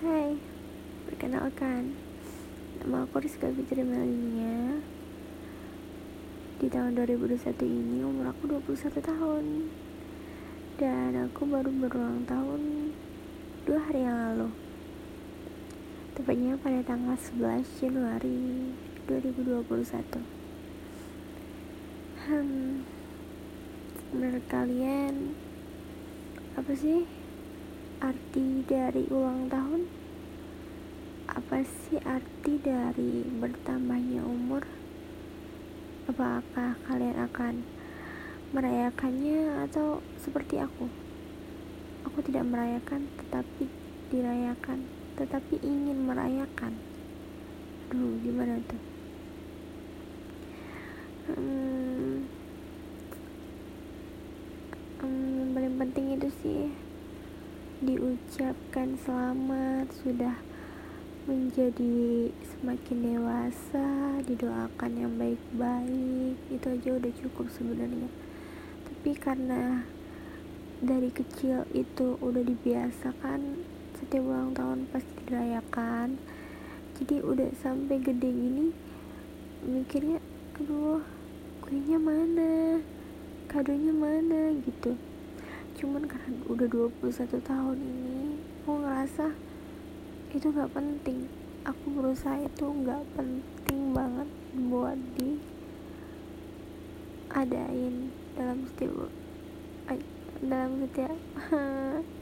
Hai, perkenalkan. Nama aku Rizka Fitri Melinia. Di tahun 2021 ini umur aku 21 tahun. Dan aku baru berulang tahun dua hari yang lalu. Tepatnya pada tanggal 11 Januari 2021 Hmm, menurut kalian apa sih arti dari ulang tahun? Apa sih arti dari bertambahnya umur? Apakah kalian akan merayakannya atau seperti aku? Aku tidak merayakan tetapi dirayakan, tetapi ingin merayakan. Aduh, gimana tuh? Hmm, hmm, paling penting itu sih diucapkan selamat sudah menjadi semakin dewasa didoakan yang baik-baik itu aja udah cukup sebenarnya. Tapi karena dari kecil itu udah dibiasakan setiap ulang tahun pasti dirayakan. Jadi udah sampai gede gini mikirnya aduh kuenya mana? Kadonya mana? Gitu cuman karena udah 21 tahun ini aku ngerasa itu gak penting. Aku berusaha itu gak penting banget buat di adain dalam setiap dalam setiap